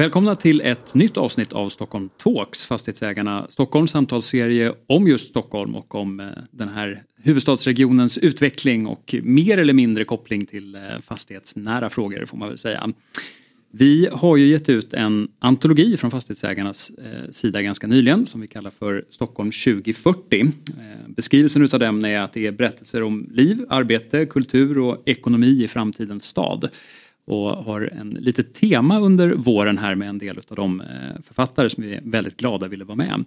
Välkomna till ett nytt avsnitt av Stockholm Talks, Fastighetsägarna Stockholms samtalsserie om just Stockholm och om eh, den här huvudstadsregionens utveckling och mer eller mindre koppling till eh, fastighetsnära frågor får man väl säga. Vi har ju gett ut en antologi från Fastighetsägarnas eh, sida ganska nyligen som vi kallar för Stockholm 2040. Beskrivelsen utav den är att det är berättelser om liv, arbete, kultur och ekonomi i framtidens stad och har en litet tema under våren här med en del av de eh, författare som vi är väldigt glada ville vara med.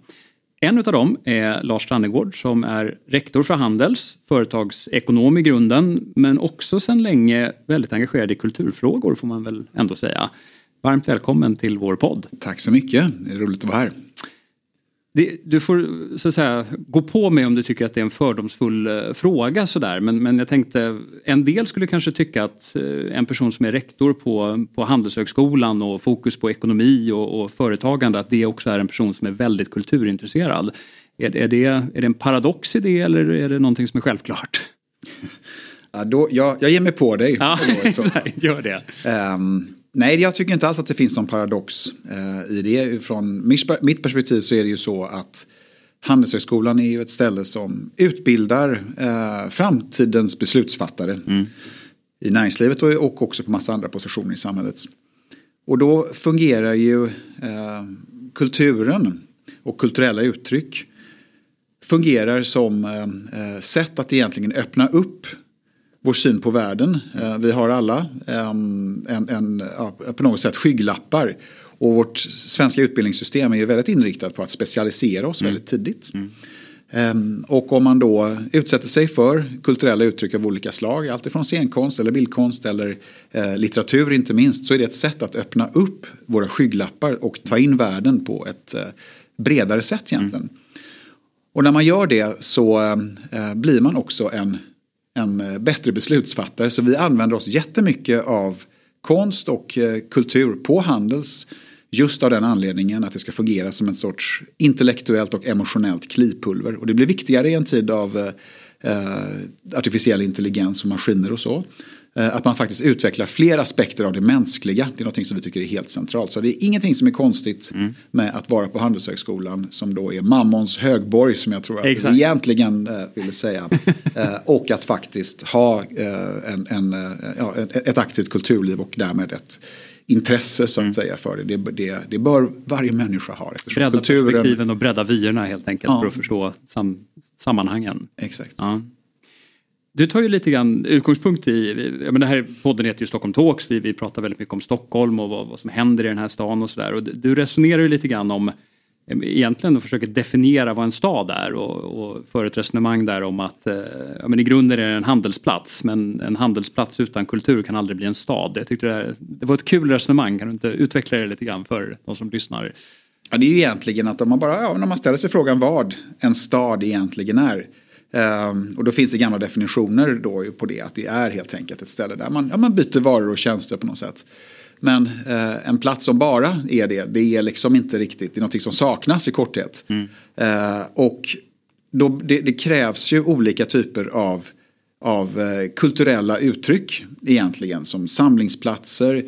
En av dem är Lars Strannegård som är rektor för Handels, företagsekonom i grunden men också sedan länge väldigt engagerad i kulturfrågor får man väl ändå säga. Varmt välkommen till vår podd. Tack så mycket, det är roligt att vara här. Det, du får så att säga gå på mig om du tycker att det är en fördomsfull eh, fråga sådär. Men, men jag tänkte en del skulle kanske tycka att eh, en person som är rektor på, på Handelshögskolan och fokus på ekonomi och, och företagande att det också är en person som är väldigt kulturintresserad. Är, är, det, är det en paradox i det eller är det någonting som är självklart? Ja, då, jag, jag ger mig på dig. Ja, gör det. Um, Nej, jag tycker inte alls att det finns någon paradox eh, i det. Från mitt perspektiv så är det ju så att Handelshögskolan är ju ett ställe som utbildar eh, framtidens beslutsfattare. Mm. I näringslivet och, också på massa andra positioner i samhället. Och då fungerar ju eh, kulturen och kulturella uttryck fungerar som eh, eh sätt att egentligen öppna upp vår syn på världen. Eh, vi har alla en, en, på något sätt skygglappar. Och vårt svenska utbildningssystem är ju väldigt inriktat på att specialisera oss mm. väldigt tidigt. Mm. Um, och om man då utsätter sig för kulturella uttryck av olika slag, alltifrån scenkonst eller bildkonst eller uh, litteratur inte minst, så är det ett sätt att öppna upp våra skygglappar och ta in världen på ett uh, bredare sätt egentligen. Mm. Och när man gör det så blir man också en en eh, bättre beslutsfattare. Så vi använder oss jättemycket av konst och eh, kultur på Handels. Just av den anledningen att det ska fungera som en sorts intellektuellt och emotionellt klipulver. Och det blir viktigare i en tid av eh, eh artificiell intelligens och maskiner och så. Eh, att man faktiskt utvecklar fler aspekter av det mänskliga. Det är något som vi tycker är helt centralt. Så det är ingenting som är konstigt mm. med att vara på Handelshögskolan som då är mammons högborg som jag tror att Exakt. vi egentligen eh, ville säga. eh, och att faktiskt ha eh, en, en, eh, ja, ett aktivt kulturliv och därmed ett intresse så att mm. säga för det. Det, det. det, bör varje människa ha. Bredda kulturen... perspektiven och bredda vyerna helt enkelt ja. för att förstå sam sammanhangen. Exakt. Ja. Du tar ju lite grann utgångspunkt i, men det här podden heter ju Stockholm Talks, vi, vi pratar väldigt mycket om Stockholm och vad, vad som händer i den här stan och sådär. Och du resonerar ju lite grann om, eh, egentligen och försöker definiera vad en stad är och, och för ett resonemang där om att eh, ja, men i grunden är det en handelsplats men en handelsplats utan kultur kan aldrig bli en stad. Jag tyckte det, här, det var ett kul resonemang, kan du inte utveckla det lite grann för de som lyssnar? Ja, det är ju egentligen att om man bara, ja, när man ställer sig frågan vad en stad egentligen är Um, och då finns det gamla definitioner då på det. Att det är helt enkelt ett ställe där man, ja, man byter varor och tjänster på något sätt. Men uh, en plats som bara är det, det är liksom inte riktigt, det är något som saknas i korthet. Mm. Uh, och då, det, det, krävs ju olika typer av, av uh, kulturella uttryck egentligen. Som samlingsplatser,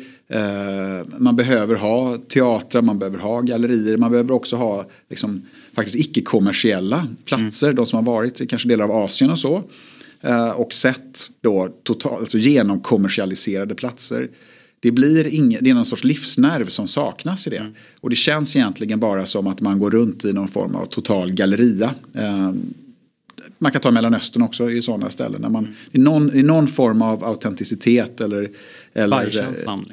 man behöver ha teatrar, man behöver ha gallerier, man behöver också ha liksom, faktiskt icke-kommersiella platser. Mm. De som har varit i kanske delar av Asien och så. Eh, och sett då totalt, alltså genomkommersialiserade platser. Det blir inget, det är någon sorts livsnerv som saknas i det. Mm. Och det känns egentligen bara som att man går runt i någon form av total galleria. Eh, man kan ta Mellanöstern också i sådana ställen. När man, mm. i, någon, I någon form av autenticitet eller... eller liksom.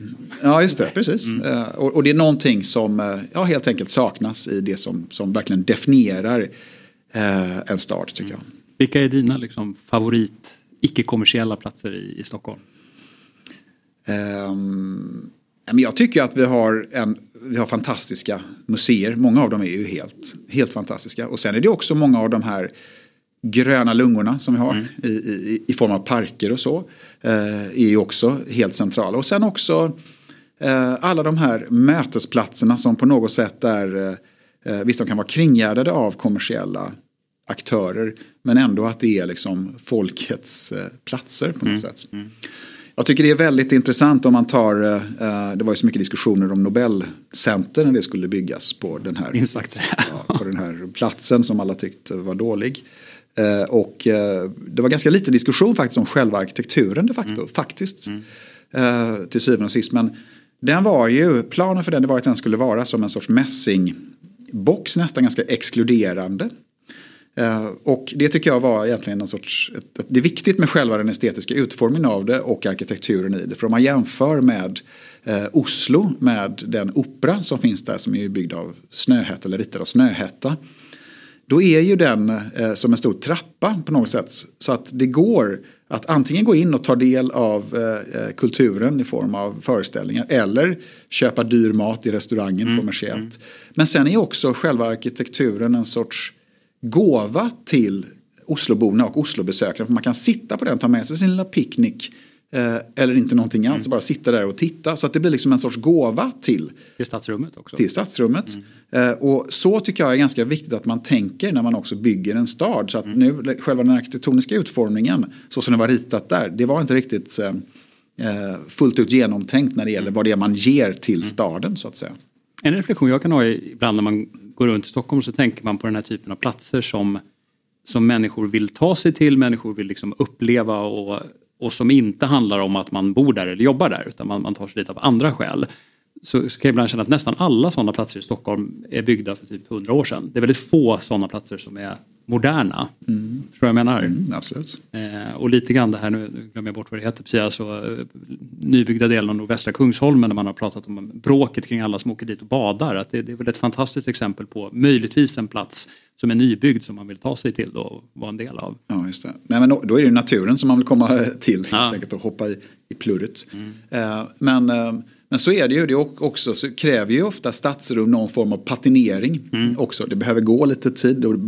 Ja, just det. Precis. Mm. Uh, och, och, det är någonting som uh, ja, helt enkelt saknas i det som, som verkligen definierar uh, en stad, tycker mm. jag. Vilka är dina liksom, favorit icke-kommersiella platser i, i Stockholm? Um, Jag tycker att vi har, en, vi har fantastiska museer. Många av dem är ju helt, helt fantastiska. Och sen är det också många av de här gröna lungorna som vi har mm. i, i, i, form av parker och så. Eh, är ju också helt centrala. Och sen också eh, alla de här mötesplatserna som på något sätt är, eh, eh, visst de kan vara kringgärdade av kommersiella aktörer. Men ändå att det är liksom folkets eh, platser på något mm. sätt. Mm. Jag tycker det är väldigt intressant om man tar, eh, det var ju så mycket diskussioner om Nobelcenter när det skulle byggas på den här, ja, på den här platsen som alla tyckte var dålig. Eh, och eh, det var ganska lite diskussion faktiskt om själva arkitekturen de facto, mm. faktiskt. Mm. Eh, till syvende och sist. Men den var ju, planen för den var att den skulle vara som en sorts mässingbox, nästan ganska exkluderande. Uh, och det tycker jag var egentligen en sorts, ett, ett, det är viktigt med själva den estetiska utformningen av det och arkitekturen i det. För om man jämför med uh, Oslo med den opera som finns där som är byggd av Snöhätta eller ritad av Snöhätta. Då är ju den uh, som en stor trappa på något sätt. Så att det går att antingen gå in och ta del av kulturen i form av föreställningar eller köpa dyr mat i restaurangen mm. kommersiellt. Mm. Men sen är också själva arkitekturen en sorts gåva till Osloborna och Oslobesökarna. För man kan sitta på den, ta med sig sin lilla picknick. Eh, eller inte någonting alls, mm. bara sitta där och titta. Så att det blir liksom en sorts gåva till, till stadsrummet också. Till stadsrummet. Mm. Eh, och så tycker jag är ganska viktigt att man tänker när man också bygger en stad. Så att mm. nu, själva den arkitektoniska utformningen, så som det var ritat där, det var inte riktigt eh, eh fullt ut genomtänkt när det gäller mm. vad det är man ger till mm. staden så att säga. En reflektion jag kan ha ibland när man går runt i Stockholm så tänker man på den här typen av platser som, som människor vill ta sig till, människor vill liksom uppleva och, och som inte handlar om att man bor där eller jobbar där utan man, man tar sig dit av andra skäl. Så, så kan jag ibland känna att nästan alla sådana platser i Stockholm är byggda för typ 100 år sedan. Det är väldigt få sådana platser som är moderna. Mm. Tror jag menar? Mm, absolut. Eh, och lite grann det här, nu glömmer jag bort vad det heter, precis, alltså, nybyggda delen av nordvästra Kungsholmen när man har pratat om bråket kring alla som åker dit och badar. Att det, det är väl ett fantastiskt exempel på möjligtvis en plats som är nybyggd som man vill ta sig till och vara en del av. Ja, just det. Nej, men då, är det naturen som man vill komma till ja. helt enkelt och hoppa i, i plurret. Mm. Eh, men eh, men så är det ju det också, så kräver ju ofta stadsrum någon form av patinering mm. också. Det behöver gå lite tid och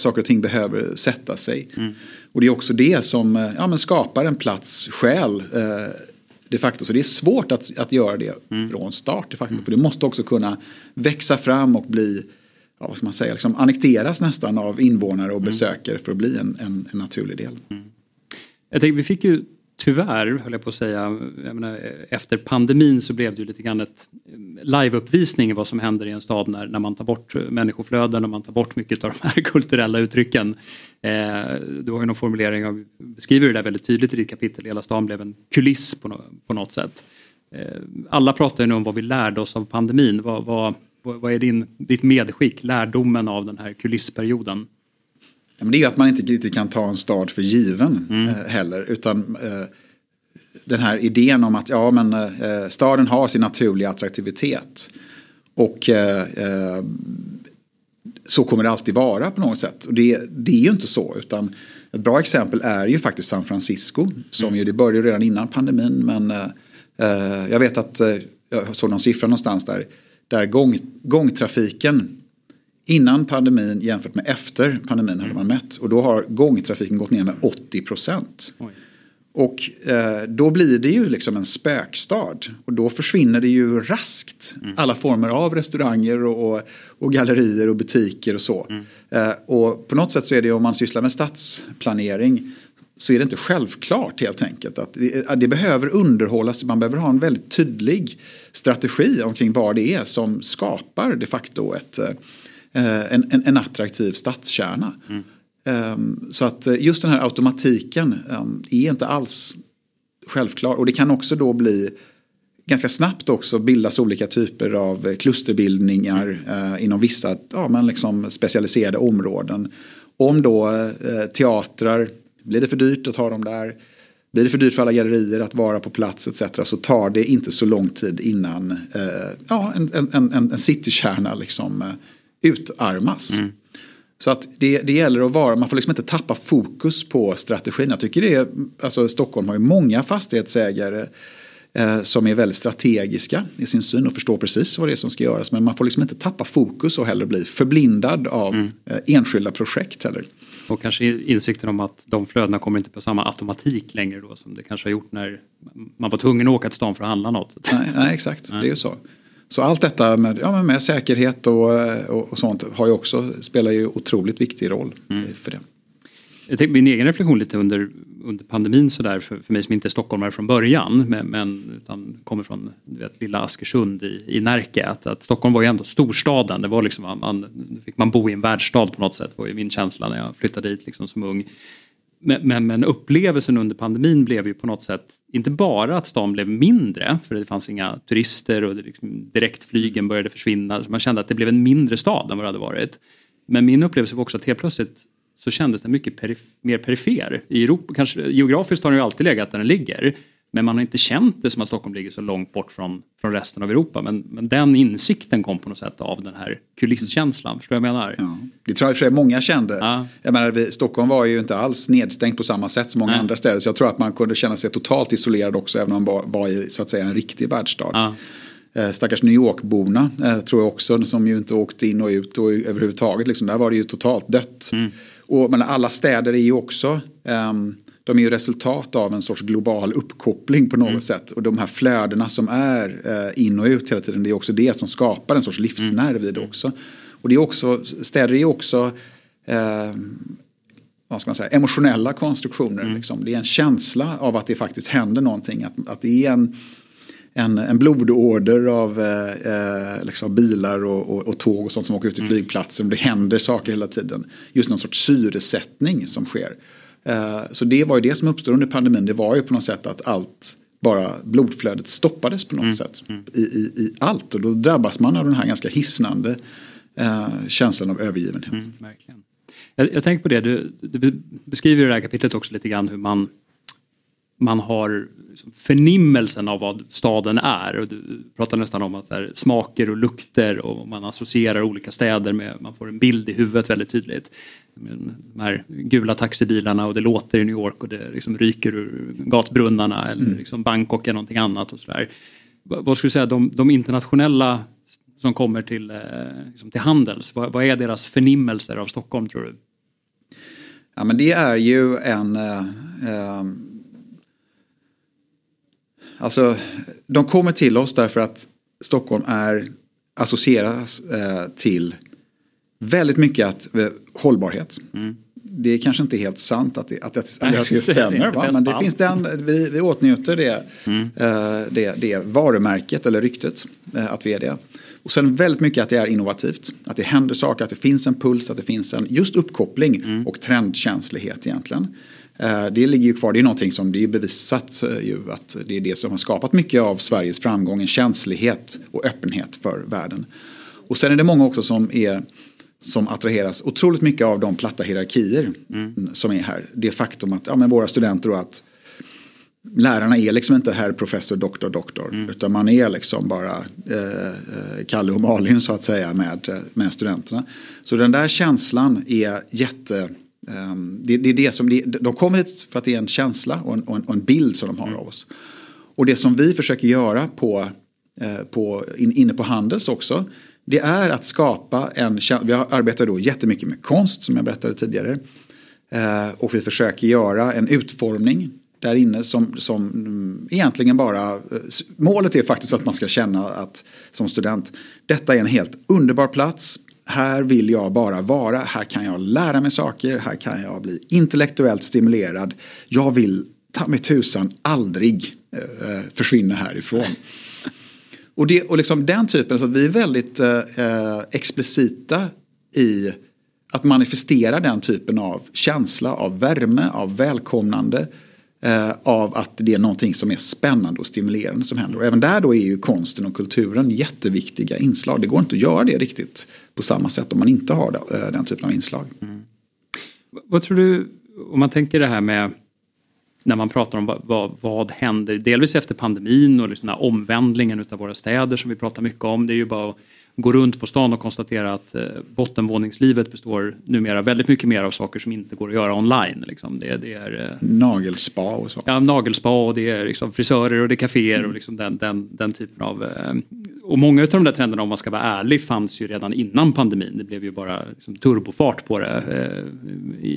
saker och ting behöver sätta sig. Mm. Och det är också det som eh, ja, men skapar en plats själ eh, de facto. Så det är svårt att, att göra det mm. från start de facto. För det måste också kunna växa fram och bli ja, vad ska man säga, liksom annekteras nästan av invånare och mm. besökare för att bli en, en, en naturlig del. Mm. Jag tänkte, vi fick ju tyvärr, höll jag på att säga, menar, efter pandemin så blev det ju lite grann ett liveuppvisning i vad som händer i en stad när, när man tar bort människoflöden och man tar bort mycket av de här kulturella uttrycken. Eh, du har ju någon formulering av, beskriver det där väldigt tydligt i ditt kapitel, hela stan blev en kuliss på, no, på något sätt. Eh, alla pratar ju nu om vad vi lärde oss av pandemin. Vad, vad, vad är din, ditt medskick, lärdomen av den här kulissperioden? Men det är ju att man inte riktigt kan ta en stad för given mm. eh, heller. Utan eh, den här idén om att ja, men, eh, staden har sin naturliga attraktivitet. Och eh, eh, så kommer det alltid vara på något sätt. Och det, det är ju inte så. utan Ett bra exempel är ju faktiskt San Francisco. Som mm. ju, det började redan innan pandemin. Men eh, jag vet att jag såg någon siffra någonstans där. Där gång, gångtrafiken Innan pandemin jämfört med efter pandemin hade man mätt. Och då har gångtrafiken gått ner med 80 procent. Och eh, då blir det ju liksom en spökstad. Och då försvinner det ju raskt. Mm. Alla former av restauranger och, och, och, gallerier och butiker och så. Mm. Eh, och på något sätt så är det om man sysslar med stadsplanering så är det inte självklart helt enkelt. Att det, det, behöver underhållas, man behöver ha en väldigt tydlig strategi omkring vad det är som skapar de facto ett Eh, Eh, en, en, en attraktiv stadskärna. Mm. Um, så att eh, just den här automatiken um, är inte alls självklar. Och det kan också då bli ganska snabbt också bildas olika typer av klusterbildningar mm. uh, inom vissa ja, men liksom specialiserade områden. Om då uh, teatrar, blir det för dyrt att ha dem där? Blir det för dyrt för alla gallerier att vara på plats etc. så tar det inte så lång tid innan uh, ja, en, en, en, en citykärna liksom, utarmas. Mm. Så att det, det gäller att vara, man får liksom inte tappa fokus på strategin. Jag tycker det är, alltså Stockholm har ju många fastighetsägare eh, som är väldigt strategiska i sin syn och förstår precis vad det är som ska göras. Men man får liksom inte tappa fokus och heller bli förblindad av mm. eh, enskilda projekt heller. Och kanske insikten om att de flödena kommer inte på samma automatik längre då som det kanske har gjort när man var tvungen att åka till stan för att handla något. Nej, nej exakt, nej. det är ju så. Så allt detta med, ja, med säkerhet och, och, och, sånt har ju också, spelar ju otroligt viktig roll mm. för det. Jag tänkte, min egen reflektion lite under, under pandemin sådär för, för mig som inte är stockholmare från början men, men utan kommer från du vet, lilla Askersund i, i Närke. Att, att Stockholm var ju ändå storstaden. Det var liksom, man, fick man bo i en världsstad på något sätt var ju min känsla när jag flyttade dit liksom som ung. Men, men, men, upplevelsen under pandemin blev ju på något sätt inte bara att stan blev mindre för det fanns inga turister och liksom, direktflygen började försvinna. Så man kände att det blev en mindre stad än vad det hade varit. Men min upplevelse var också att helt plötsligt så kändes den mycket perif mer perifer. I Europa, kanske, geografiskt har den ju alltid legat där den ligger. Men man har inte känt det som att Stockholm ligger så långt bort från, från resten av Europa. Men, men den insikten kom på något sätt av den här kulisskänslan. Förstår du vad jag menar? Ja, det tror jag för många kände. Ja. Jag menar, vi, Stockholm var ju inte alls nedstängt på samma sätt som många Nej. andra städer. Så jag tror att man kunde känna sig totalt isolerad också även om man var, var i så att säga, en riktig världsstad. Ja. Eh, stackars New York-borna eh, tror jag också som ju inte åkte in och ut och överhuvudtaget. Liksom, där var det ju totalt dött. Mm. Och, men alla städer är ju också um, de är ju resultat av en sorts global uppkoppling på något mm. sätt. Och de här flödena som är eh, in och ut hela tiden, det är också det som skapar en sorts livsnerv i det mm. också. Och det är också, städer är också eh, vad ska man säga, emotionella konstruktioner. Mm. Liksom. Det är en känsla av att det faktiskt händer någonting. Att, att det är en, en, en blodorder av eh, eh liksom bilar och, och, och, tåg och sånt som åker ut till mm. flygplatsen. Det händer saker hela tiden. Just någon sorts syresättning som sker. Eh, så det var ju det som uppstod under pandemin. Det var ju på något sätt att allt bara blodflödet stoppades på något mm. sätt mm. I, i, i, allt. Och då drabbas man av den här ganska hisnande eh, känslan av övergivenhet. Mm, verkligen. Jag, jag tänker på det, du, du, beskriver i det här kapitlet också lite grann hur man man har förnimmelsen av vad staden är. Och du pratar nästan om att här, smaker och lukter och man associerar olika städer med, man får en bild i huvudet väldigt tydligt. De här gula taxibilarna och det låter i New York och det liksom ryker ur gatbrunnarna eller mm. liksom Bangkok är någonting annat och sådär. Vad skulle du säga, de, de internationella som kommer till, eh, liksom till Handels, vad, vad, är deras förnimmelser av Stockholm tror du? Ja men det är ju en eh, eh Alltså, de kommer till oss därför att Stockholm är associeras eh, till väldigt mycket att, eh, hållbarhet. Mm. Det är kanske inte helt sant att det, att det, att det, det stämmer. Va? Men det finns den, vi, vi åtnjuter det, mm. eh, det, det varumärket eller ryktet eh, att vi är det. Och sen väldigt mycket att det är innovativt. Att det händer saker, att det finns en puls, att det finns en just uppkoppling mm. och trendkänslighet egentligen. Eh, det ligger ju kvar, det är någonting som det är bevisat eh, ju att det är det som har skapat mycket av Sveriges framgång, en känslighet och öppenhet för världen. Och sen är det många också som är som attraheras otroligt mycket av de platta hierarkier mm. som är här. Det faktum att ja, men våra studenter och att lärarna är liksom inte herr professor, doktor, doktor. Mm. Utan man är liksom bara eh, Kalle och Malin så att säga med, med studenterna. Så den där känslan är jätte det, det, är det som, de kommer hit för att det är en känsla och en, och en, och en bild som de har mm. av oss. Och det som vi försöker göra på, eh, på, in, inne på Handels också. Det är att skapa en Vi arbetar då jättemycket med konst som jag berättade tidigare. Eh, och vi försöker göra en utformning där inne som, som mm, egentligen bara... Eh, målet är faktiskt att man ska känna att som student. Detta är en helt underbar plats här vill jag bara vara, här kan jag lära mig saker, här kan jag bli intellektuellt stimulerad. Jag vill ta mig tusan aldrig eh, försvinna härifrån. och, det, och liksom den typen, så att vi är väldigt eh, eh, explicita i att manifestera den typen av känsla av värme, av välkomnande eh, av att det är någonting som är spännande och stimulerande som händer. Och även där då är ju konsten och kulturen jätteviktiga inslag. Det går inte att göra det riktigt på samma sätt om man inte har eh, den typen av inslag. Mm. Vad tror du, om man tänker det här med när man pratar om vad, vad, vad händer, delvis efter pandemin och liksom den här omvändlingen av våra städer som vi pratar mycket om. Det är ju bara att gå runt på stan och konstatera att eh, bottenvåningslivet består numera väldigt mycket mer av saker som inte går att göra online. Liksom. Det, det är, eh, Nagelspa och så. Ja, nagelspa och det är liksom frisörer och det är kaféer och liksom den, den, den typen av... Eh, och många av de där trenderna om man ska vara ärlig fanns ju redan innan pandemin. Det blev ju bara liksom, turbofart på det eh, i,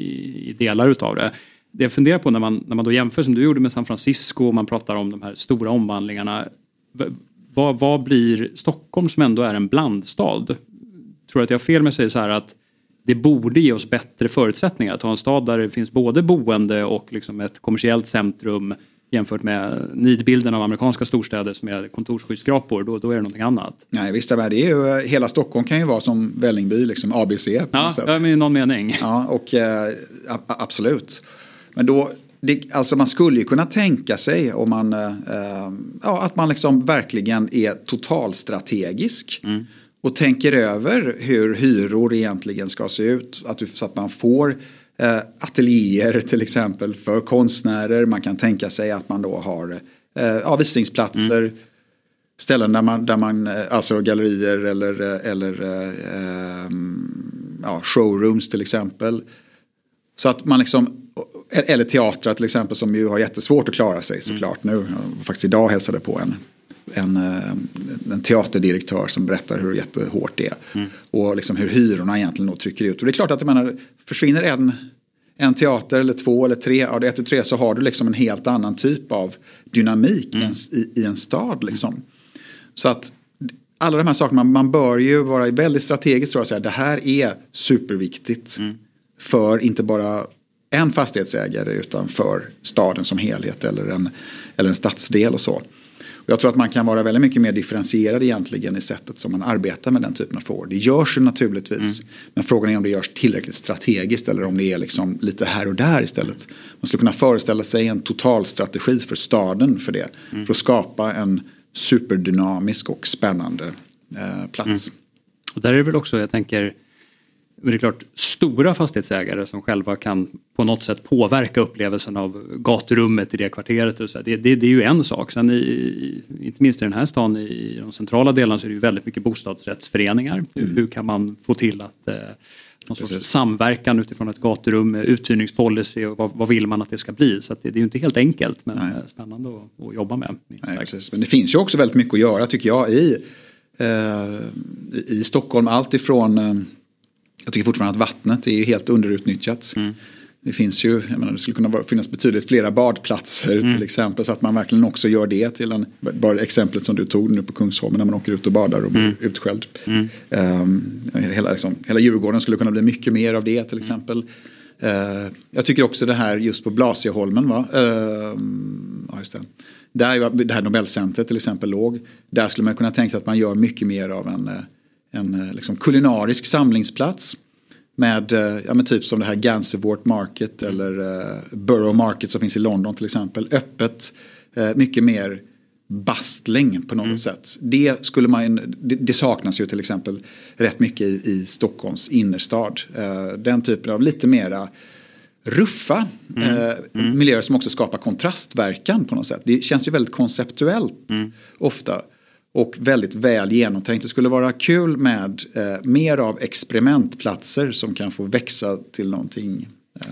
i delar utav det det jag funderar på när man, när man då jämför som du gjorde med San Francisco och man pratar om de här stora omvandlingarna. Vad, vad blir Stockholm som ändå är en blandstad? Tror att jag har fel med säga så här att det borde ge oss bättre förutsättningar att ha en stad där det finns både boende och liksom ett kommersiellt centrum jämfört med nidbilden av amerikanska storstäder som är kontorsskyskrapor, då, då är det någonting annat. Nej visst, det är ju, hela Stockholm kan ju vara som Vällingby, liksom ABC. ja, ja, i någon mening. Ja, och eh, absolut. Men då, det, alltså man skulle ju kunna tänka sig om man, eh, ja, att man liksom verkligen är totalstrategisk. Mm. Och tänker över hur hyror egentligen ska se ut. Att, så att man får eh, ateljéer till exempel för konstnärer. Man kan tänka sig att man då har eh, ja, visningsplatser. Mm. Ställen där man, där man, eh, alltså gallerier eller, eh, eller eh, ja, showrooms till exempel. Så att man liksom eller teatrar till exempel som ju har jättesvårt att klara sig såklart mm. nu. Faktiskt idag hälsade på en, en, eh, en teaterdirektör som berättar hur jättehårt det är. Mm. Och liksom hur hyrorna egentligen då trycker ut. Och det är klart att jag menar, försvinner en, en teater eller två eller tre, det är ett och tre så har du liksom en helt annan typ av dynamik mm. i, i, en stad liksom. Så att alla de här sakerna, man bör ju vara väldigt strategiskt tror jag säga, det här är superviktigt. Mm. För inte bara en fastighetsägare utan för staden som helhet eller en, eller en stadsdel och så. Och jag tror att man kan vara väldigt mycket mer differentierad egentligen i sättet som man arbetar med den typen av frågor. Det görs ju naturligtvis, mm. men frågan är om det görs tillräckligt strategiskt eller om det är liksom lite här och där istället. Man skulle kunna föreställa sig en totalstrategi för staden för det. Mm. För att skapa en superdynamisk och spännande eh, plats. Mm. Och där är det väl också, jag tänker, men det är klart, stora fastighetsägare som själva kan på något sätt påverka upplevelsen av gaturummet i det kvarteret. Och så det, det, det, är ju en sak. Sen i, inte minst i den här stan, i de centrala delarna, så är det ju väldigt mycket bostadsrättsföreningar. Mm. Hur kan man få till att eh, någon sorts Precis. samverkan utifrån ett gaturum, uthyrningspolicy och vad, vad, vill man att det ska bli. Så det, det, är ju inte helt enkelt men Nej. spännande att, att, jobba med. Nej. Men det finns ju också väldigt mycket att göra tycker jag i, eh, i Stockholm. Allt ifrån eh, jag tycker fortfarande att vattnet är helt underutnyttjat. Mm. Det finns ju, jag menar, det skulle kunna finnas betydligt flera badplatser mm. till exempel. Så att man verkligen också gör det till en, bara exemplet som du tog nu på Kungsholmen när man åker ut och badar och blir mm. utskälld. Mm. Um, hela, liksom, hela Djurgården skulle kunna bli mycket mer av det till exempel. Uh, jag tycker också det här just på Blasieholmen, va? Uh, ja, just det. Där det här Nobelcentret till exempel låg. Där skulle man kunna tänka sig att man gör mycket mer av en en eh, liksom, kulinarisk samlingsplats. Med, eh, ja, men typ som det här Gansevoort Market eller uh, Borough Market som finns i London till exempel. Öppet, uh, mycket mer bastling på något mm. sätt. Det, skulle man, det, det, saknas ju till exempel rätt mycket i, i Stockholms innerstad. Uh, den typen av lite mera ruffa mm. Uh, mm. miljöer som också skapar kontrastverkan på något sätt. Det känns ju väldigt konceptuellt mm. ofta och väldigt väl genomtänkt. Det skulle vara kul med eh, mer av experimentplatser som kan få växa till någonting. Eh,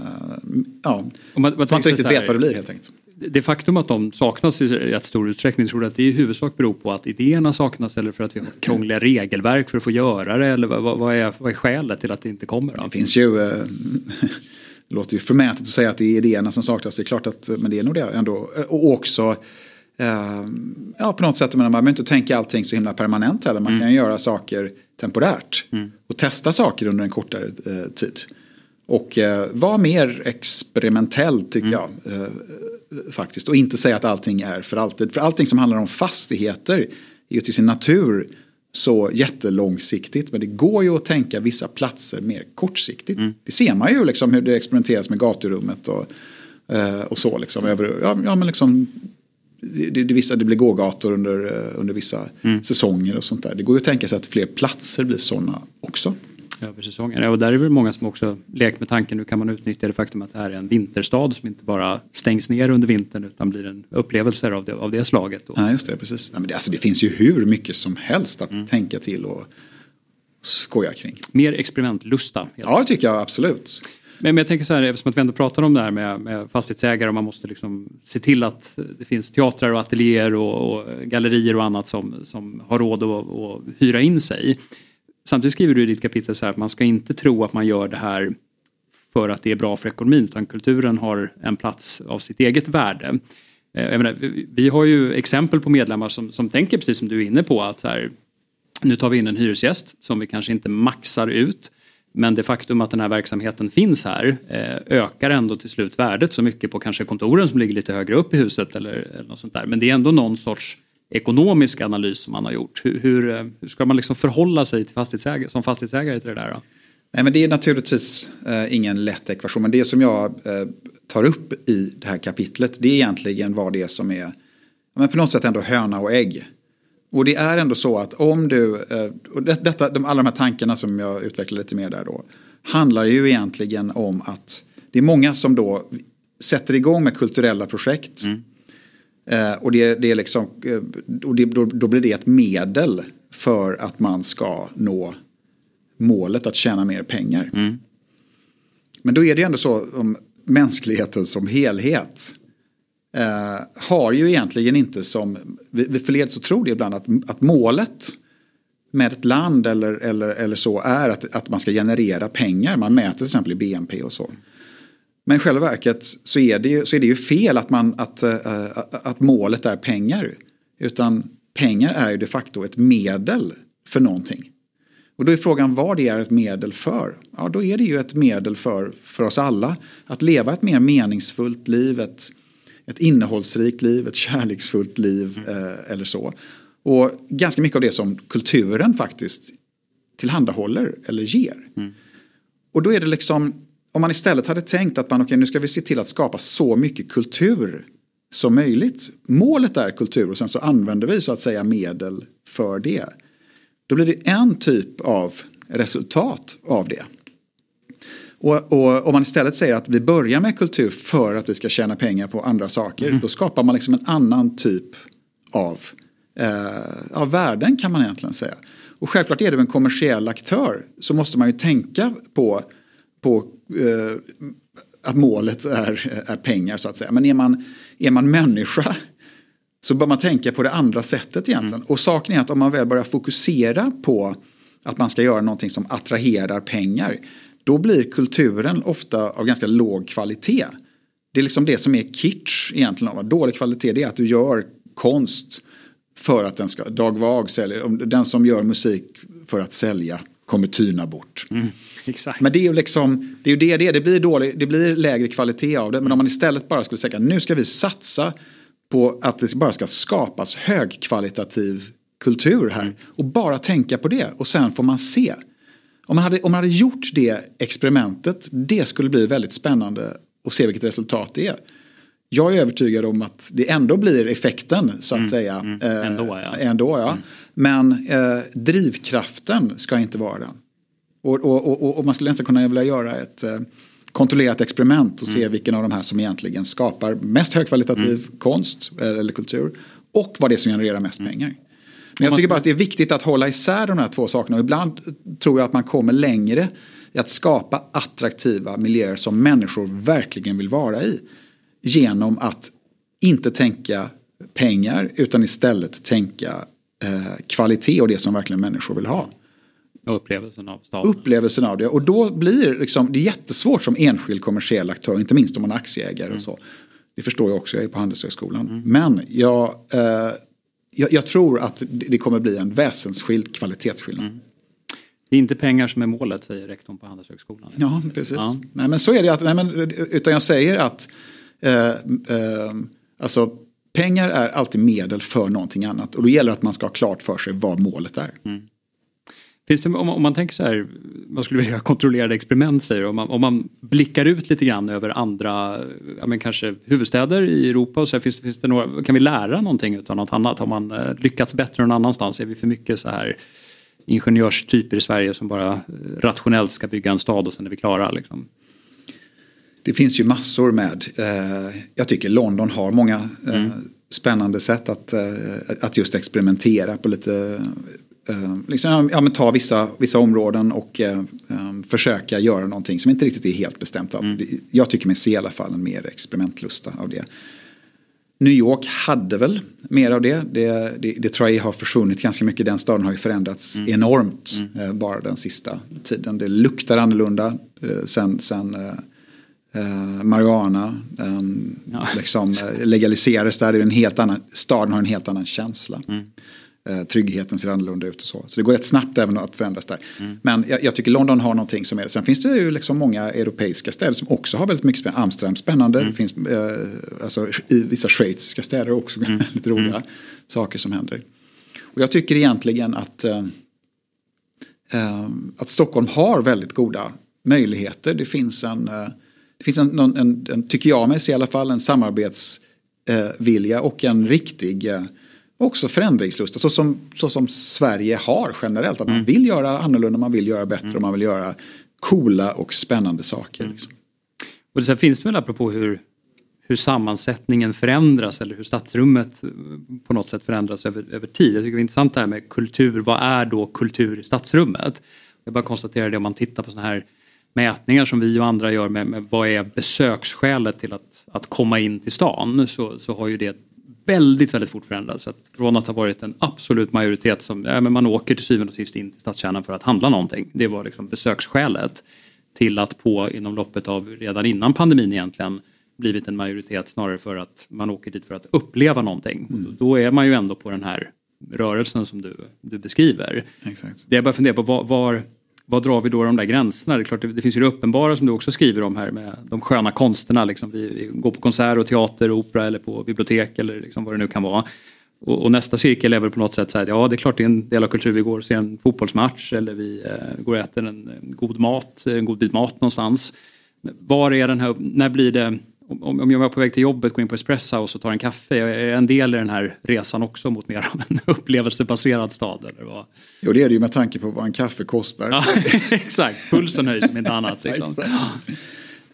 ja, och man, man, man inte riktigt vet vad det blir helt enkelt. Det faktum att de saknas i rätt stor utsträckning, tror du att det i huvudsak beror på att idéerna saknas eller för att vi har krångliga regelverk för att få göra det? Eller vad, vad, är, vad är skälet till att det inte kommer? Det finns ju, eh, det låter ju förmätet att säga att det är idéerna som saknas, det är klart att, men det är nog det ändå. Och också ja, på något sätt, man behöver inte tänka allting så himla permanent heller. Man mm. kan göra saker temporärt mm. och testa saker under en kortare eh, tid. Och eh, vara mer experimentell tycker mm. jag. Eh, faktiskt. Och inte säga att allting är för alltid. För allting som handlar om fastigheter är ju till sin natur så jättelångsiktigt. Men det går ju att tänka vissa platser mer kortsiktigt. Mm. Det ser man ju liksom hur det experimenteras med gaturummet och, eh, och så. Liksom, över, ja, ja, men liksom det, det, vissa, det blir gågator under, eh, under vissa mm. säsonger och sånt där. Det går ju att tänka sig att fler platser blir sådana också. Över säsongen. Ja, och där är det väl många som också lekt med tanken, hur kan man utnyttja det faktum att det här är en vinterstad som inte bara stängs ner under vintern utan blir en upplevelse av det, av det slaget. Ja, just det, precis. Ja, men det, alltså, det finns ju hur mycket som helst att mm. tänka till och, skoja kring. Mer experimentlusta. Ja, det tycker jag absolut. Men, men jag tänker så här, eftersom att vi ändå pratar om det här med, med fastighetsägare och man måste liksom se till att det finns teatrar och ateljéer och, och gallerier och annat som, som har råd att, att hyra in sig. Samtidigt skriver du i ditt kapitel så här att man ska inte tro att man gör det här för att det är bra för ekonomin utan kulturen har en plats av sitt eget värde. Eh, menar, vi har ju exempel på medlemmar som, som tänker precis som du är inne på att här, nu tar vi in en hyresgäst som vi kanske inte maxar ut men det faktum att den här verksamheten finns här eh, ökar ändå till slut värdet så mycket på kanske kontoren som ligger lite högre upp i huset eller, eller något sånt där. Men det är ändå någon sorts ekonomisk analys som man har gjort. Hur, hur, eh, hur ska man liksom förhålla sig till fastighetsägare, som fastighetsägare till det där? Då? Nej, men det är naturligtvis eh, ingen lätt ekvation. Men det som jag eh, tar upp i det här kapitlet det är egentligen vad det är som är men på något sätt ändå höna och ägg. Och det är ändå så att om du, eh, och detta, de, alla de här tankarna som jag utvecklar lite mer där då, handlar ju egentligen om att det är många som då sätter igång med kulturella projekt. Mm. Eh, och det, det är liksom, eh, och det, då, då, blir det ett medel för att man ska nå målet att tjäna mer pengar. Mm. Men då är det ju ändå så om mänskligheten som helhet eh, har ju egentligen inte som, vi, vi förleds att tro det ibland, att, att målet med ett land eller, eller, eller så är att, att man ska generera pengar. Man mäter till exempel i BNP och så. Men i själva verket så är det ju, så är det ju fel att, man, att, äh, att målet är pengar. Utan pengar är ju de facto ett medel för någonting. Och då är frågan vad det är ett medel för. Ja, då är det ju ett medel för, för oss alla. Att leva ett mer meningsfullt liv, ett, ett innehållsrikt liv, ett kärleksfullt liv mm. eh, eller så. Och ganska mycket av det som kulturen faktiskt tillhandahåller eller ger. Mm. Och då är det liksom, om man istället hade tänkt att man, okay, nu ska vi se till att skapa så mycket kultur som möjligt. Målet är kultur och sen så använder vi så att säga medel för det. Då blir det en typ av resultat av det. Och, och om man istället säger att vi börjar med kultur för att vi ska tjäna pengar på andra saker. Mm. Då skapar man liksom en annan typ av, eh, av värden kan man egentligen säga. Och självklart är du en kommersiell aktör så måste man ju tänka på, på eh, att målet är, är pengar så att säga. Men är man, är man människa så bör man tänka på det andra sättet egentligen. Mm. Och saken är att om man väl börjar fokusera på att man ska göra någonting som attraherar pengar då blir kulturen ofta av ganska låg kvalitet. Det är liksom det som är kitsch egentligen. Dålig kvalitet det är att du gör konst för att den ska, Dag Vag säljer, den som gör musik för att sälja kommer tyna bort. Mm, exakt. Men det är ju liksom, det är ju det det är, det blir, dålig, det blir lägre kvalitet av det. Men om man istället bara skulle säga nu ska vi satsa på att det bara ska skapas högkvalitativ kultur här. Mm. Och bara tänka på det och sen får man se. Om man, hade, om man hade gjort det experimentet, det skulle bli väldigt spännande att se vilket resultat det är. Jag är övertygad om att det ändå blir effekten så att mm, säga. Mm, ändå ja. Ändå, ja. Mm. Men eh, drivkraften ska inte vara den. Och, och, och, och, man skulle nästan kunna vilja göra ett eh, kontrollerat experiment och se mm. vilken av de här som egentligen skapar mest högkvalitativ mm. konst eh, eller kultur. Och vad det är som genererar mest mm. pengar. Men jag tycker bara att det är viktigt att hålla isär de här två sakerna. Och ibland tror jag att man kommer längre i att skapa attraktiva miljöer som människor verkligen vill vara i. Genom att inte tänka pengar utan istället tänka eh, kvalitet och det som verkligen människor vill ha. Och upplevelsen av staden. Upplevelsen av det. Och då blir liksom, det jättesvårt som enskild kommersiell aktör, inte minst om man är aktieägare mm. och så. Det förstår jag också, jag är på Handelshögskolan. Mm. Men jag, eh, jag, jag, tror att det kommer bli en väsensskild kvalitetsskillnad. Mm. Det är inte pengar som är målet, säger rektorn på Handelshögskolan. Ja, precis. Ja. Nej, men så är det. Att, nej, men, utan jag säger att eh, eh, alltså, pengar är alltid medel för någonting annat. Och då gäller det att man ska ha klart för sig vad målet är. Mm. Finns det, om, man tänker så här, man skulle vilja kontrollerade experiment säger om man, om man blickar ut lite grann över andra, ja, men kanske huvudstäder i Europa och så här, finns, finns det några, kan vi lära någonting av något annat? Har man eh, lyckats bättre någon annanstans? Är vi för mycket så här ingenjörstyper i Sverige som bara eh, rationellt ska bygga en stad och sen är vi klara? Liksom? Det finns ju massor med, eh, jag tycker London har många eh, mm. spännande sätt att, eh, att just experimentera på lite eh, liksom, ja, men ta vissa, vissa områden och eh, eh, försöka göra någonting som inte riktigt är helt bestämt. Mm. Jag tycker mig se i alla fall en mer experimentlusta av det. New York hade väl mer av det. Det, det, det tror jag har försvunnit ganska mycket. Den staden har ju förändrats mm. enormt mm. Eh, bara den sista tiden. Det luktar annorlunda eh, sen, sen eh, eh marijuana um, ja. liksom, legaliserades där. En helt annan, staden har en helt annan känsla. Mm. Eh, tryggheten ser annorlunda ut och så. Så det går rätt snabbt även att förändras där. Mm. Men jag, jag, tycker London har någonting som är, sen finns det ju liksom många europeiska städer som också har väldigt mycket spännande. Amsterdam spännande, mm. det finns eh, alltså, i vissa schweiziska städer också mm. lite roliga mm. saker som händer. Och jag tycker egentligen att, eh, eh, att Stockholm har väldigt goda möjligheter. Det finns en, eh, det finns en, en, en, tycker jag mig se i alla fall, en samarbetsvilja och en riktig också förändringslusta, så som, så som Sverige har generellt. Att man mm. vill göra annorlunda, man vill göra bättre mm. och man vill göra coola och spännande saker. Mm. Liksom. Och sen finns det väl apropå hur, hur sammansättningen förändras eller hur stadsrummet på något sätt förändras över, över tid. Jag tycker det är intressant det här med kultur. Vad är då kultur i stadsrummet? Jag bara konstaterar det om man tittar på sådana här mätningar som vi och andra gör med, med vad är besöksskälet till att, att komma in till stan så, så har ju det väldigt, väldigt fort förändrats. Så att från att ha varit en absolut majoritet som, ja, men man åker till syvende och sist in till stadskärnan för att handla någonting. Det var liksom besöksskälet. Till att på inom loppet av, redan innan pandemin egentligen, blivit en majoritet snarare för att man åker dit för att uppleva någonting. Mm. Då är man ju ändå på den här rörelsen som du, du beskriver. Exakt. Det jag bara funderar på, var, var vad drar vi då de där gränserna? Det, är klart, det, finns ju det uppenbara som du också skriver om här med de sköna konsterna. Liksom. Vi, vi går på konsert och teater opera eller på bibliotek eller liksom vad det nu kan vara. Och, och, nästa cirkel är väl på något sätt så här, ja det är klart det är en del av kultur. Vi går och ser en fotbollsmatch eller vi eh, går och äter en, en god mat, en god bit mat någonstans. Var är den här, när blir det om, om jag var på väg till jobbet, går in på Espresso och tar en kaffe, är en del i den här resan också mot mer av en upplevelsebaserad stad? Eller vad? Jo det är det ju med tanke på vad en kaffe kostar. Ja, exakt, pulsen höjs om inte annat. Liksom.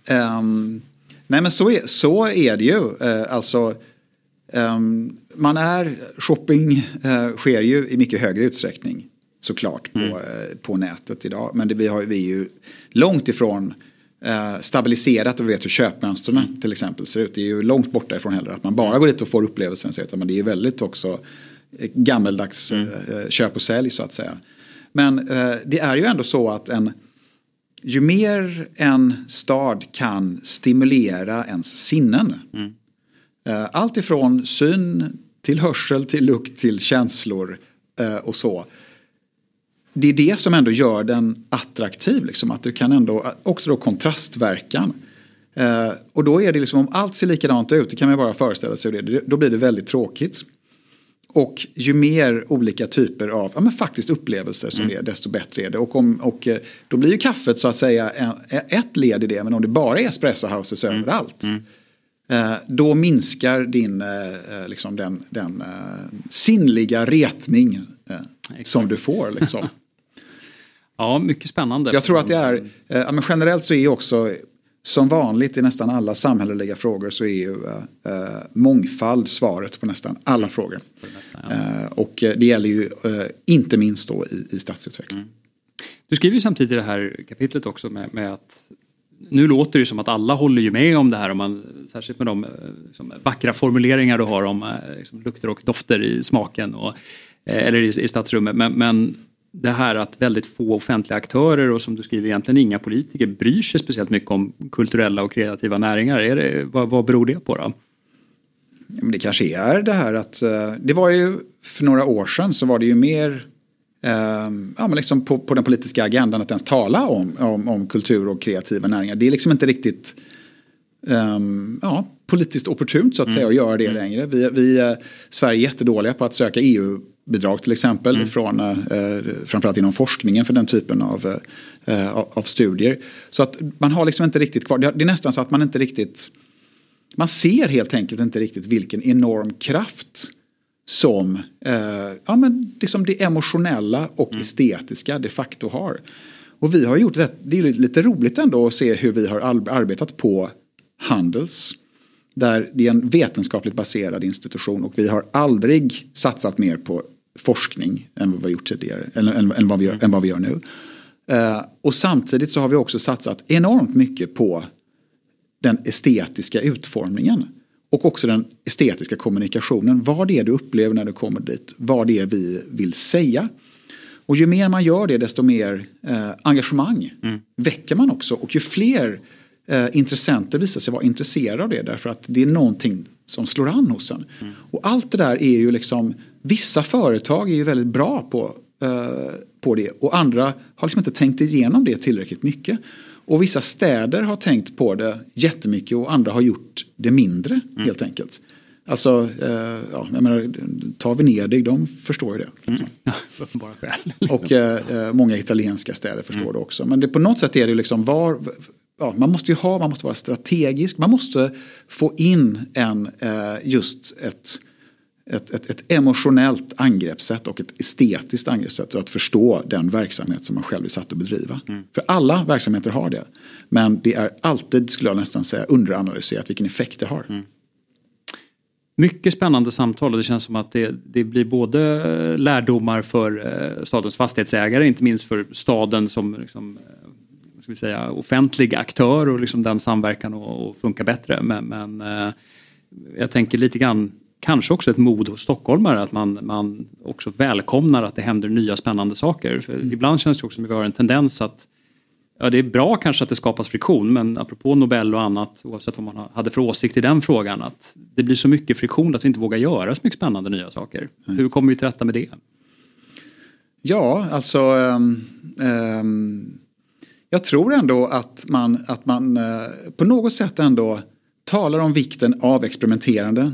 um, nej men så är, så är det ju. Uh, alltså, um, man är, shopping uh, sker ju i mycket högre utsträckning såklart på, mm. uh, på nätet idag. Men det, vi, har, vi är ju långt ifrån eh, stabiliserat och vet hur köpmönstren mm. till exempel ser ut. Det är ju långt borta ifrån heller att man bara går dit och får upplevelsen. Men det är väldigt också eh, gammeldags mm. eh, köp och sälj så att säga. Men eh, det är ju ändå så att en, ju mer en stad kan stimulera ens sinnen. Mm. Eh, allt ifrån syn till hörsel till lukt till känslor och så det är det som ändå gör den attraktiv. Liksom, att du kan ändå, också då kontrastverkan. Eh, och då är det liksom om allt ser likadant ut, det kan man bara föreställa sig det, då blir det väldigt tråkigt. Och ju mer olika typer av ja, men faktiskt upplevelser som mm. det är, desto bättre är det. Och, om, och eh, då blir ju kaffet så att säga en, ett led i det, men om det bara är espresso houses mm. överallt. Mm. Eh, då minskar din, eh, liksom den, den sinnliga retning som du får. Liksom. Ja, mycket spännande. Jag tror att det är, eh, men generellt så är också som vanligt i nästan alla samhälleliga frågor så är ju eh, mångfald svaret på nästan alla frågor. Nästan, ja. eh, och det gäller ju eh, inte minst då i, i stadsutveckling. Mm. Du skriver ju samtidigt i det här kapitlet också med, med, att nu låter det som att alla håller ju med om det här, om man, särskilt med de liksom, vackra formuleringar du har om liksom, lukter och dofter i smaken och, eh, eller i, i stadsrummet. Men, men det här att väldigt få offentliga aktörer och som du skriver egentligen inga politiker bryr sig speciellt mycket om kulturella och kreativa näringar. Är det, vad, vad beror det på då? Det kanske är det här att eh, det var ju för några år sedan så var det ju mer eh, ja, men liksom på, på den politiska agendan att ens tala om, om, om kultur och kreativa näringar. Det är liksom inte riktigt um, ja, politiskt opportunt så att mm. säga att göra det mm. längre. Vi, vi, eh, Sverige är jättedåliga på att söka EU bidrag till exempel. Mm. Från, eh, framförallt inom forskningen för den typen av, eh, av studier. Så att man har liksom inte riktigt kvar, det är nästan så att man inte riktigt, man ser helt enkelt inte riktigt vilken enorm kraft som eh, ja, men liksom det emotionella och mm. estetiska de facto har. Och vi har gjort det, det är lite roligt ändå att se hur vi har arbetat på Handels där det är en vetenskapligt baserad institution och vi har aldrig satsat mer på forskning än vad vi har gjort tidigare. Eller, än, än, vad, vi gör, än vad vi gör nu. Eh, och samtidigt så har vi också satsat enormt mycket på den estetiska utformningen. Och också den estetiska kommunikationen. Vad det är du upplever när du kommer dit. Vad det är vi vill säga. Och ju mer man gör det desto mer eh, engagemang mm. väcker man också. Och ju fler eh, intressenter visar sig vara intresserade av det därför att det är någonting som slår an hos en. Mm. Och allt det där är ju liksom, vissa företag är ju väldigt bra på, eh, på det och andra har liksom inte tänkt igenom det tillräckligt mycket. Och vissa städer har tänkt på det jättemycket och andra har gjort det mindre mm. helt enkelt. Alltså, eh, ja, jag menar, ta Venedig, de förstår ju det. Mm. Och eh, eh, många italienska städer förstår mm. det också. Men det, på något sätt är det liksom var, ja, man måste ju ha, man måste vara strategisk, man måste få in en, eh, just ett, ett, ett, ett, emotionellt angreppssätt och ett estetiskt angreppssätt. Och att förstå den verksamhet som man själv är satt att bedriva. Mm. För alla verksamheter har det. Men det är alltid, skulle jag nästan säga, underanalyserat vilken effekt det har. Mm. Mycket spännande samtal och det känns som att det, det blir både lärdomar för eh, stadens fastighetsägare, inte minst för staden som liksom, eh, ska vi säga, offentlig aktör och liksom den samverkan och, och funkar bättre. Men, men eh, jag tänker lite grann kanske också ett mod hos stockholmare att man, man också välkomnar att det händer nya spännande saker. För mm. Ibland känns det också som att vi har en tendens att Ja, det är bra kanske att det skapas friktion men apropå Nobel och annat oavsett vad man hade för åsikt i den frågan att det blir så mycket friktion att vi inte vågar göra så mycket spännande nya saker. Mm. Hur kommer vi till rätta med det? Ja, alltså um, um, jag tror ändå att man, att man eh, på något sätt ändå talar om vikten av experimenterande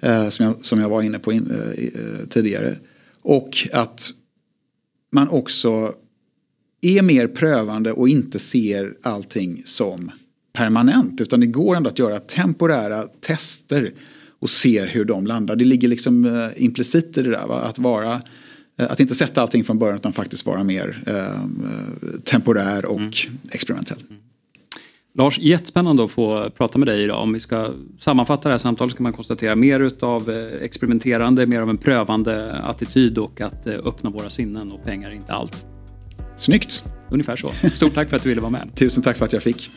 eh, som, jag, som jag var inne på in, eh, tidigare. Och att man också är mer prövande och inte ser allting som permanent. Utan det går ändå att göra temporära tester och se hur de landar. Det ligger liksom implicit i det där. Va? Att, vara, att inte sätta allting från början utan faktiskt vara mer uh, temporär och mm. experimentell. Mm. Lars, jättespännande att få prata med dig idag. Om vi ska sammanfatta det här samtalet kan man konstatera mer utav experimenterande, mer av en prövande attityd och att öppna våra sinnen och pengar är inte allt. Snyggt! Ungefär så. Stort tack för att du ville vara med. Tusen tack för att jag fick.